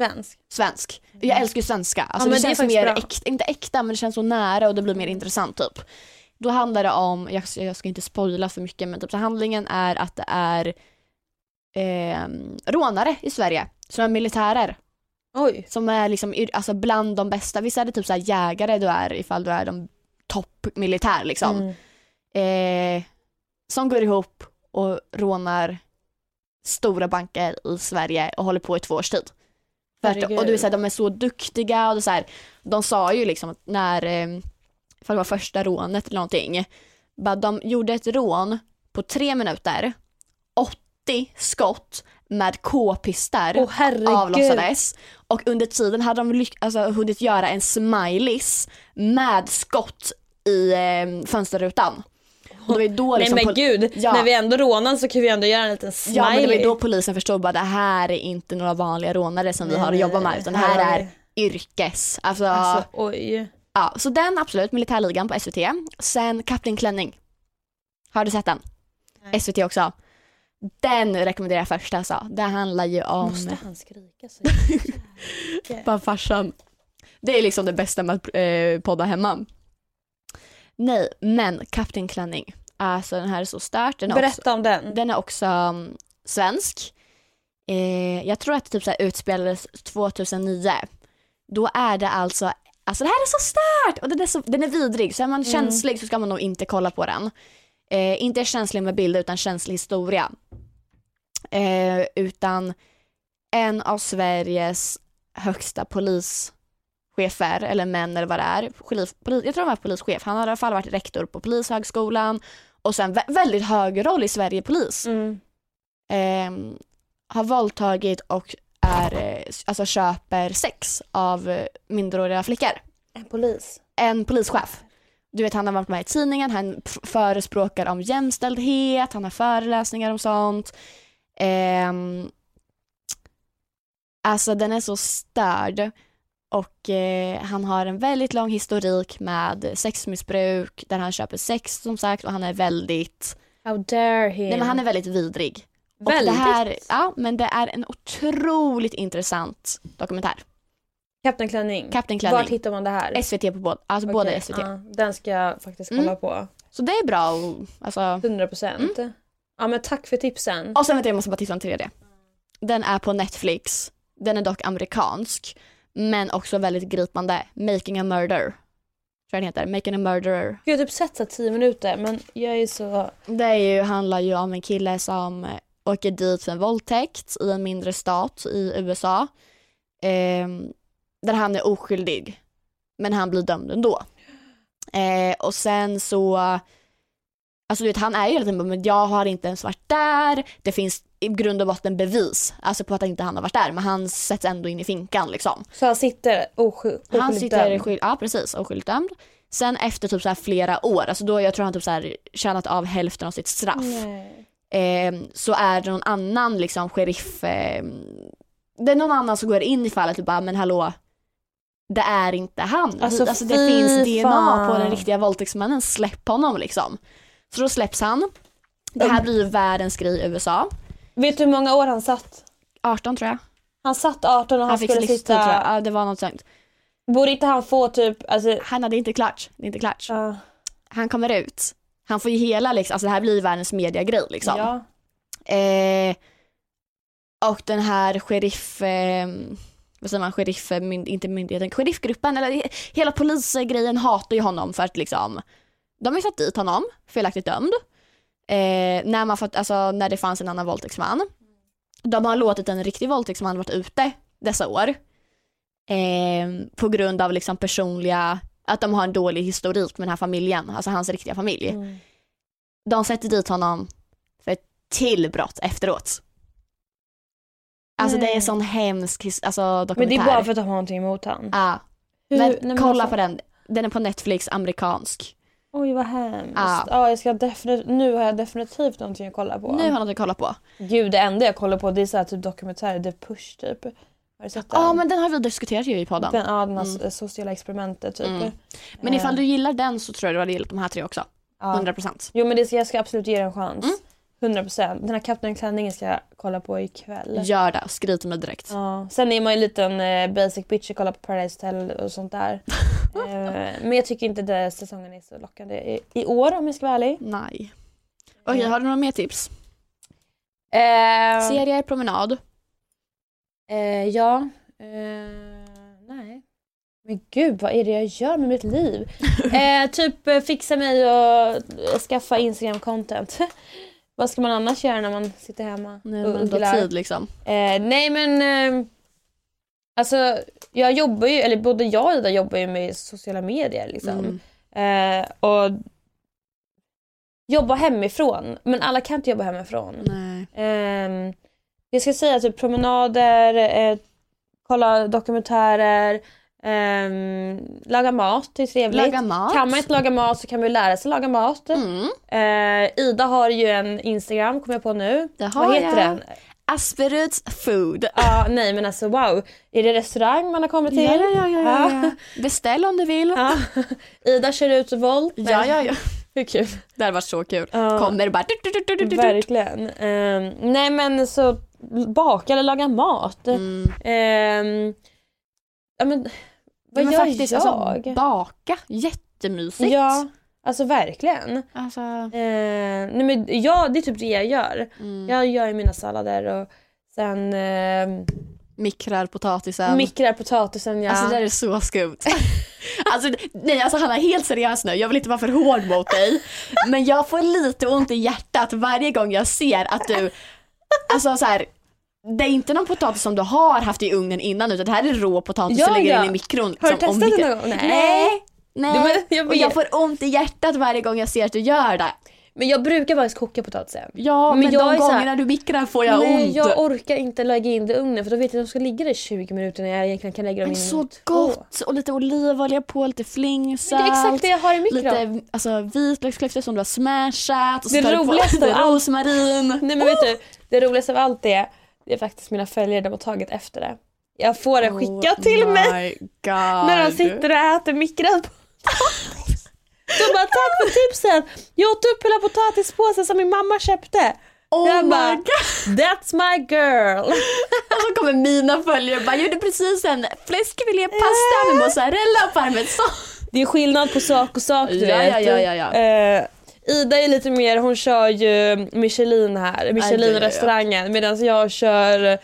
Svensk? svensk. Jag älskar ju svenska. Alltså Mm. Ja, det men det är känns mer, äkta, inte äkta men det känns så nära och det blir mer intressant typ. Då handlar det om, jag, jag ska inte spoila för mycket men typ så handlingen är att det är eh, rånare i Sverige som är militärer. Oj. Som är liksom alltså bland de bästa. Visst är det typ så här jägare du är ifall du är de toppmilitär liksom. Mm. Eh, som går ihop och rånar stora banker i Sverige och håller på i två års tid. Herregud. och du så här, de är så duktiga och det är så här, de sa ju liksom att när, eh, för det var första rånet eller någonting, bara de gjorde ett rån på tre minuter, 80 skott med k-pistar herregud. avlossades och under tiden hade de lyck- alltså, hunnit göra en smileys med skott i eh, fönsterrutan. Och det var då Nej liksom men pol- gud, Ja. när vi ändå rånar så kan vi ändå göra en liten smiley. Ja men det var då polisen förstod bara det här är inte några vanliga rånare som vi har att jobba med utan det här är yrkes. Alltså, Alltså oj. Ja, så den absolut, militärligan på SVT. Sen Kapten Klänning. Har du sett den? Nej. SVT också. Den rekommenderar jag först alltså. Det handlar ju om Måste han skrika så [laughs] Bara farsan. Det är liksom det bästa med att eh, podda hemma. Nej, men Kapten Klänning. Alltså den här är så stark. Den är också, Berätta om den. den är också um, svensk. Eh, jag tror att det typ så här utspelades 2009. Då är det alltså, alltså det här är så starkt och den är, så, den är vidrig. Så är man känslig så ska man nog inte kolla på den. Eh, inte känslig med bilder utan känslig historia. Eh, utan en av Sveriges högsta polischefer, eller män eller vad det är. Polis, polis, jag tror han var polischef. Han har i alla fall varit rektor på polishögskolan och sen vä- väldigt hög roll i Sverige polis. Mm. Eh, har våldtagit och är, eh, alltså köper sex av eh, minderåriga flickor. En polis. En polischef. Du vet han har varit med i tidningen, han förespråkar om jämställdhet, han har föreläsningar om sånt. Ehm, alltså den är så störd och eh, han har en väldigt lång historik med sexmissbruk där han köper sex som sagt och han är väldigt, How dare he. nej men han är väldigt vidrig. Väldigt. Det här, ja men det är en otroligt intressant dokumentär. Kapten Klänning. Kapten Klänning. Vart hittar man det här? SVT på båda, alltså båda Okej, SVT. ja, den ska jag faktiskt kolla Mm. på. Så det är bra alltså 100%. Mm. Ja men tack för tipsen. Och sen vet jag, måste bara tipsa om tredje. Den är på Netflix. Den är dock amerikansk. Men också väldigt gripande. Making a murder. Tror jag den heter. Making a murderer. Jag har typ sett så 10 minuter men jag är så... Det är ju, handlar ju om en kille som åker dit för en våldtäkt i en mindre stat i USA. Ehm, där han är oskyldig. Men han blir dömd ändå. Eh, och sen så, alltså du vet han är ju hela tiden men jag har inte ens varit där. Det finns i grund och botten bevis, alltså på att inte han har varit där. Men han sätts ändå in i finkan liksom. Så han sitter osky- oskyldigt Han sitter dömd. skyld, ja precis, oskyldigt dömd. Sen efter typ så här flera år, alltså då jag tror han typ så här tjänat av hälften av sitt straff. Nej. Eh, så är det någon annan liksom sheriff, eh, det är någon annan som går in i fallet och bara men hallå, det är inte han. Alltså, alltså det fy finns DNA fan. på den riktiga våldtäktsmannen, släpp honom liksom. Så då släpps han. Det här blir ju världens grej i USA. Vet du hur många år han satt? 18 tror jag. Han satt 18 och han, Han fick skulle livstid sitta... tror jag. Ja, det var något sånt. Borde inte han få typ... Alltså... Han hade inte klart. Det är inte klart. ja. Han kommer ut. Han får ju hela liksom, alltså det här blir ju världens mediagrej liksom. Ja. Eh, och den här sheriff, eh, vad säger man, sheriff, mynd, inte myndigheten, sheriffgruppen eller he- hela polisgrejen hatar ju honom för att liksom, de har ju satt dit honom, felaktigt dömd. Eh, när, man fått, alltså, när det fanns en annan våldtäktsman. De har låtit en riktig våldtäktsman varit ute dessa år. Eh, på grund av liksom personliga, att de har en dålig historik med den här familjen, alltså hans riktiga familj. Mm. De sätter dit honom för ett till brott efteråt. Alltså det är sån hemsk alltså, dokumentär. Men det är bara för att de har någonting emot han. Ja, Hur- men nej, kolla alltså- på den. Den är på Netflix, amerikansk. Oj vad hemskt. Ja. Ja. jag ska nu har jag definitivt någonting att kolla på. Nu har jag något att kolla på. Gud det enda jag kollar på det är så här, typ dokumentärer, The Push typ. Har du sett Ja den? men den har vi diskuterat ju i podden. Den, ja, den här Mm. sociala experimentet typ. Mm. Men ifall du gillar den så tror jag du hade gillat de här tre också. ja. 100%. Jo men det ska, jag ska absolut ge den en chans. Mm. 100%. Den här Kapten Klänningen ska jag kolla på ikväll. Gör det, skriv till mig direkt. Ja. Sen är man ju en liten eh, basic bitch och kollar på Paradise Hotel och sånt där. [laughs] eh, men jag tycker inte den säsongen är så lockande i, i år om jag ska vara ärlig. Nej. Okej, har du några mer tips? Eh, Serier, promenad. Eh, ja. Eh, nej. Men gud, vad är det jag gör med mitt liv? [laughs] eh, typ eh, fixa mig och skaffa Instagram-content. [laughs] vad ska man annars göra när man sitter hemma Nej, och ugglar? tid liksom. Nej men alltså jag jobbar ju, eller både jag och Ida jobbar ju med sociala medier liksom. Mm. Eh, och jobba hemifrån. Men alla kan inte jobba hemifrån. Nej. Eh, jag ska säga typ promenader, eh, kolla dokumentärer, ehm, laga mat, det är trevligt. Laga mat. Kan man inte laga mat så kan man ju lära sig laga mat. Mm. Eh, Ida har ju en Instagram, kommer jag på nu. Det har Vad heter jag. den? Asperuds food. Ja, nej men alltså wow. Är det restaurang man har kommit till? Ja, ja, ja, ja, ja. Beställ om du vill. Ja. Ida kör ut Volt. Ja, ja, ja. [laughs] Hur kul. Det hade varit så kul. Ja. Kommer bara... Verkligen. Ehm, nej men så baka eller laga mat. Mm. Ehm, ja men vad Men gör faktiskt, jag? Alltså, baka, jättemysigt. ja, alltså verkligen. Alltså, Ehm, nej men ja, det är typ det jag gör. mm. Jag gör mina sallader och sen uh, Mikrar potatisen. mikrar potatisen. Ja. Alltså det där är så skumt. [laughs] alltså, nej alltså Hanna, helt seriöst nu, jag vill inte vara för hård mot dig. Men jag får lite ont i hjärtat varje gång jag ser att du, alltså så här. Det är inte någon potatis som du har haft i ugnen innan utan det här är rå potatis Ja, du lägger ja. in i mikron. Har du testat det någon gång? Nej. Nej. Nej. Du, [laughs] men jag och jag får ont i hjärtat varje gång jag ser att du gör det. Men jag brukar faktiskt koka potatisen. Ja Men men, de så gångerna du mikrar får jag Nej, ont. jag orkar inte lägga in det i ugnen för då vet jag att de ska ligga där i 20 minuter när jag egentligen kan lägga dem Men in i så två. gott! Och lite olivolja på, lite flingsalt. Det är exakt det jag har i mikron. Lite alltså, vitlöksklyftor som du har smashat. Och så Det roligaste av allt- rosmarin. Nej men vet du, det roligaste av allt är, det är faktiskt mina följare, de har tagit efter det. Jag får det skickat till Oh mig God. när de sitter och äter mikrad potatis. [laughs] De bara tack för tipsen! Jag åt upp hela potatispåsen som min mamma köpte. Oh jag my bara, God. That's my girl! Och så kommer mina följare och bara gjorde precis en fläskfilépasta med mozzarella och parmesan. Det är skillnad på sak och sak du Ja, vet. ja, ja, ja, ja. Eh, Ida är lite mer, hon kör ju Michelin här, Michelin-restaurangen medan jag kör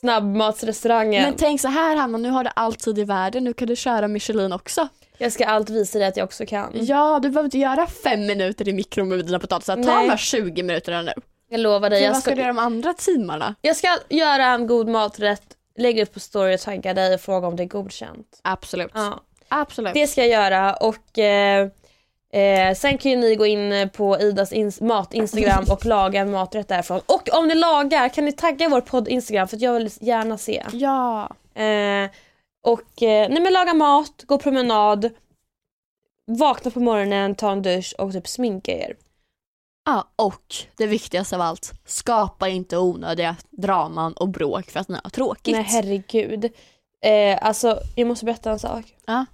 snabbmatsrestaurangen. Men tänk så här Hanna, nu har du all tid i världen, nu kan du köra Michelin också. Jag ska allt visa dig att jag också kan. Ja, du behöver inte göra fem minuter i mikron med dina potatisar. Ta Nej. bara 20 minuter nu. Jag lovar dig. För Jag vad ska ska, du göra de andra timmarna? jag ska göra en god maträtt, lägga upp på story och tagga dig och fråga om det är godkänt. Absolut. Ja. Absolut. Det ska jag göra och eh, eh, sen kan ju ni gå in på Idas ins- mat-instagram och [laughs] laga en maträtt därifrån. Och om ni lagar kan ni tagga vår podd Instagram för att jag vill gärna se. Ja. Eh, och eh, nej men laga mat, gå promenad, vakna på morgonen, ta en dusch och typ sminka er. ja. Och det viktigaste av allt, skapa inte onödiga draman och bråk för att ni har tråkigt. Nej herregud. Eh, alltså jag måste berätta en sak. Ja.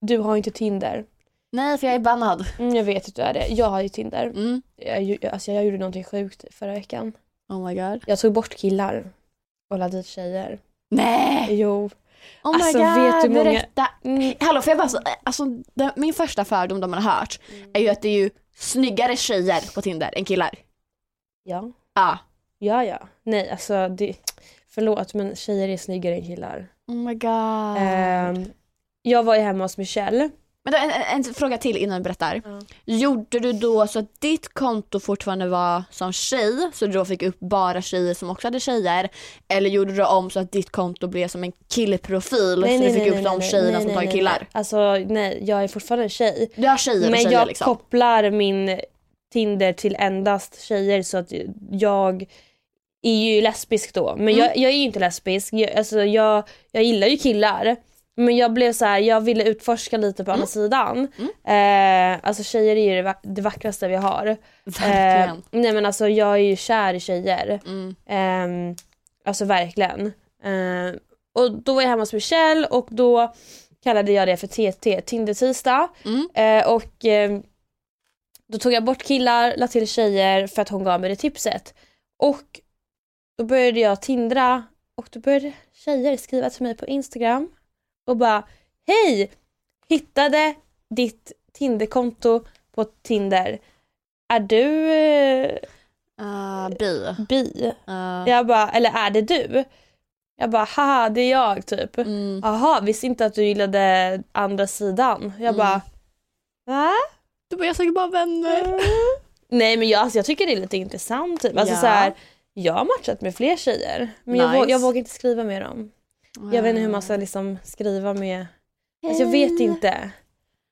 Du har inte Tinder. Nej, för jag är bannad. Mm, jag vet att du är det. Jag har ju Tinder. Mm. Jag, ju- alltså, jag gjorde någonting sjukt förra veckan. Oh my god. Jag tog bort killar och la dit tjejer. Nej! Jo. Oh Alltså, my god, vet du många- berätta. Mm, Hallå, får jag bara, så- alltså, det, min första fördom de man har hört är ju att det är ju snyggare tjejer på Tinder än killar. ja. Ja. Ja, ja. Nej, alltså det... Förlåt men tjejer är snyggare än killar. Oh my god. Ehm, jag var ju hemma hos Michelle. Men då, en, en, en fråga till innan du berättar. Ja. Gjorde du då så att ditt konto fortfarande var som tjej, så du då fick upp bara tjejer som också hade tjejer? Eller gjorde du om så att ditt konto blev som en killprofil så du fick upp de tjejerna som tagit killar? Nej. Alltså nej, jag är fortfarande tjej. Du har tjejer Men tjejer jag liksom? kopplar min Tinder till endast tjejer så att jag är ju lesbisk då. Men Mm. jag, jag är ju inte lesbisk. Jag, alltså, jag, jag gillar ju killar. Men jag blev så här, jag ville utforska lite på andra sidan. Eh, alltså tjejer är ju det, va- det vackraste vi har. Verkligen. Eh, nej men alltså jag är ju kär i tjejer. Mm. Ehm, alltså verkligen. Ehm, och då var jag hemma hos Michelle och då kallade jag det för TT, Tinder-tisdag. Mm. Eh, och ehm, då tog jag bort killar, la till tjejer för att hon gav mig det tipset. Och då började jag tindra och då började tjejer skriva till mig på Instagram och bara Hej! Hittade ditt Tinderkonto på Tinder. Är du Uh, bi. bi? Uh, Jag bara, eller är det du? Jag bara haha det är jag typ. Mm. Jaha, visste inte att du gillade andra sidan. Jag Mm. bara va? Du bara, jag söker bara vänner. Nej men jag, alltså, jag tycker det är lite intressant typ. Alltså, Ja. så här, jag har matchat med fler tjejer men jag, vå- Nice. jag vågar inte skriva med dem. Jag vet inte hur man ska liksom skriva med, alltså, jag vet inte.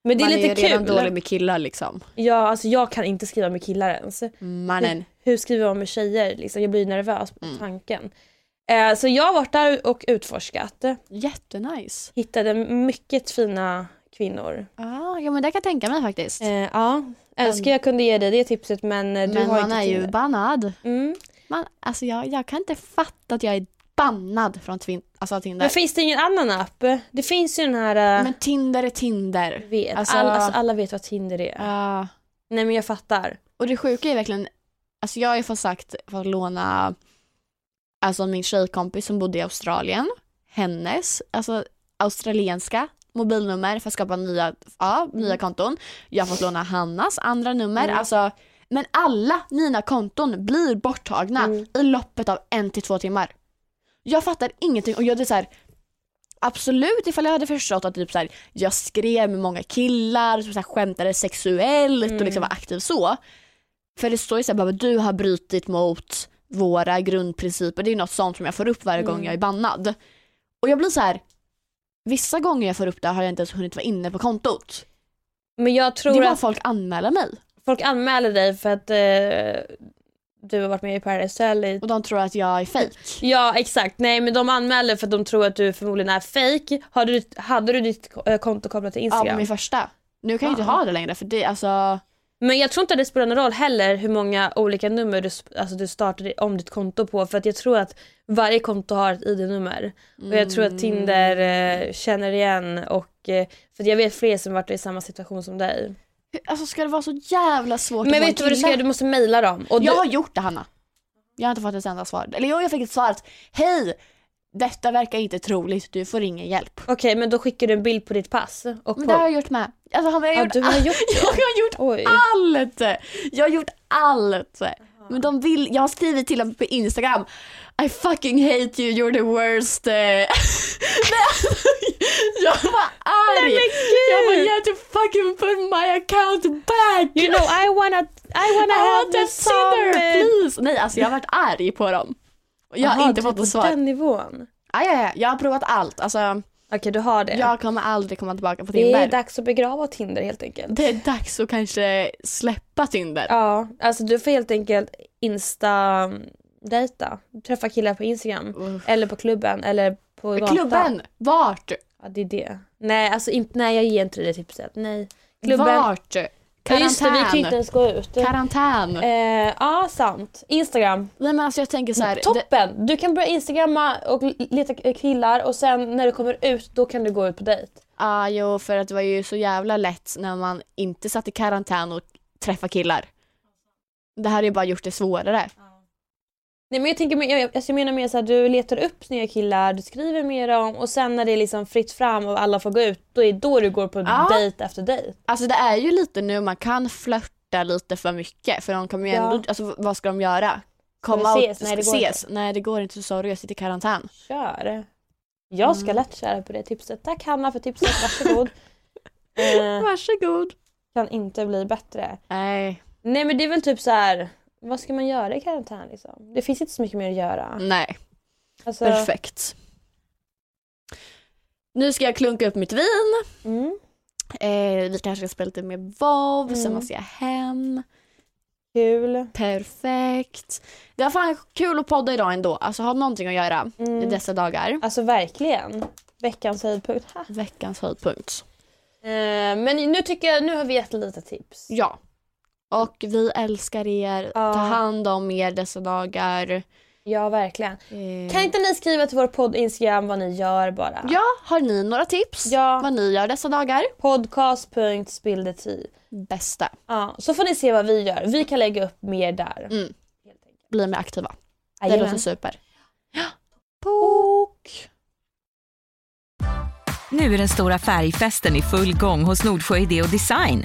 Men det är man lite är ju redan kul. dålig med killar liksom. Ja, alltså, jag kan inte skriva med killar ens. Mannen. Hur skriver man med tjejer? Liksom? Jag blir nervös på Mm. tanken. Eh, så jag har varit där och utforskat. Jättenice. Hittade mycket fina kvinnor. Ah, ja men det kan jag tänka mig faktiskt. Eh, ja, önskar jag kunde ge dig det tipset men eh, du men har man inte är ju bannad. Mm. Man, alltså jag, jag kan inte fatta att jag är bannad från twin, alltså Tinder. Men finns det ingen annan app? Det finns ju den här... eh, Men Tinder är Tinder. vet. alltså- alla, alltså, alla vet vad Tinder är. Ja. Nej men jag fattar. och det sjuka är verkligen, alltså jag har ju fått sagt, fått låna, alltså min tjejkompis som bodde i Australien, hennes, alltså australienska mobilnummer för att skapa nya, ja, nya konton. Jag har fått låna Hannas andra nummer, Mm. alltså men alla mina konton blir borttagna Mm. i loppet av en till två timmar. Jag fattar ingenting och jag är så här, Absolut ifall jag hade förstått att typ så här, jag skrev med många killar, så här, skämtade sexuellt och liksom var aktiv så. För det står ju såhär du har brutit mot våra grundprinciper. Det är något sånt som jag får upp varje gång Mm. jag är bannad. Och jag blir så här. Vissa gånger jag får upp det har jag inte ens hunnit vara inne på kontot. Men jag Det tror är bara att folk anmäler mig folk anmäler dig för att eh, du har varit med i Paradise Hotel och de tror att jag är fake. Ja exakt, nej men de anmäler för att de tror att du förmodligen är fake. Hade du, hade du ditt eh, konto kopplat till Ja, Instagram? på min första. Nu kan jag inte Ja. ha det längre för det alltså. Men jag tror inte det spelar någon roll heller hur många olika nummer du, alltså, du startade om ditt konto på för att jag tror att varje konto har ett ID-nummer. Och jag tror att Tinder eh, känner igen och eh, för jag vet fler som varit i samma situation som dig. Alltså ska det vara så jävla svårt Men att vet du vad du ska göra? Du måste mejla dem. Och du, Jag har gjort det Hanna. Jag har inte fått ett enda svar. Eller jo, jag fick ett svar att hej, detta verkar inte troligt, du får ingen hjälp. Okej men då skickar du en bild på ditt pass. Och Men det har jag gjort med. Alltså, han, jag, Ja, har gjort du har gjort [laughs] jag har gjort Oj. allt! Jag har gjort allt. Men de vill, jag har skrivit till dem på Instagram I fucking hate you, you're the worst. [laughs] eh." Alltså, jag var arg. Nej, jag bara you have to fucking put my account back. You know I wanna, I wanna I have want this summer. please. Nej alltså jag har varit arg på dem. Jag har Jaha, inte fått på något svar. den nivån. Aj, aj, aj. Jag har provat allt. Alltså, Okej du har det. jag kommer aldrig komma tillbaka på det är Tinder. dags att begrava Tinder helt enkelt. Det är dags att kanske släppa Tinder. Ja, alltså du får helt enkelt insta-dejta. Träffa killar på Instagram. Uff. Eller på klubben eller på gatan. Klubben, vart? Ja det är det. Nej alltså inte, nej jag ger inte dig det tipset. Nej. Klubben. Vart? Ja just det, vi kan ju Karantän. inte ens gå ut. Karantän. Eh, ja sant. Instagram. Nej men alltså jag tänker så här. det, Toppen! Du kan börja instagramma och leta killar och sen när du kommer ut då kan du gå ut på dejt. ah, jo för att det var ju så jävla lätt när man inte satt i karantän och träffa killar. Det här har ju bara gjort det svårare. Nej men jag tänker, jag, alltså jag menar mer så här, du letar upp nya killar, du skriver med dem och sen när det är liksom fritt fram och alla får gå ut, då är det då du går på Ja. dejt efter dejt. Alltså det är ju lite nu man kan flörta lite för mycket för de kommer ju Ja. ändå, alltså vad ska de göra? Komma ses? och Nej, det går ses? Nej det går inte, sorry jag sitter i karantän. Kör. Jag ska Mm. lätt köra på det tipset. Tack Hanna för tipset, varsågod. [laughs] eh, Varsågod. kan inte bli bättre. Nej. Nej men det är väl typ så här. Vad ska man göra i karantän liksom? Det finns inte så mycket mer att göra. Nej, Alltså, perfekt. Nu ska jag klunka upp mitt vin. mm, Eh, vi kanske ska spela lite mer sen Mm. måste jag hem. kul. Perfekt. Det var fan kul att podda idag ändå. Alltså ha någonting att göra i Mm. dessa dagar. Alltså verkligen. Veckans höjdpunkt. Ha. Veckans höjdpunkt. Eh, men nu tycker jag, nu har vi gett lite tips. Ja. Och vi älskar er. Ja. Ta hand om er dessa dagar. Ja verkligen. Eh, Kan inte ni skriva till vår podd Instagram vad ni gör bara? Ja, har ni några tips? Ja. Vad ni gör dessa dagar? Podcast.spilldeti. Bästa. Ja, så får ni se vad vi gör. Vi kan lägga upp mer där. Mm. Bli mer aktiva. Det Jajamän. låter super. Ja. Bok. Nu är den stora färgfesten i full gång hos Nordsjö Idé och Design.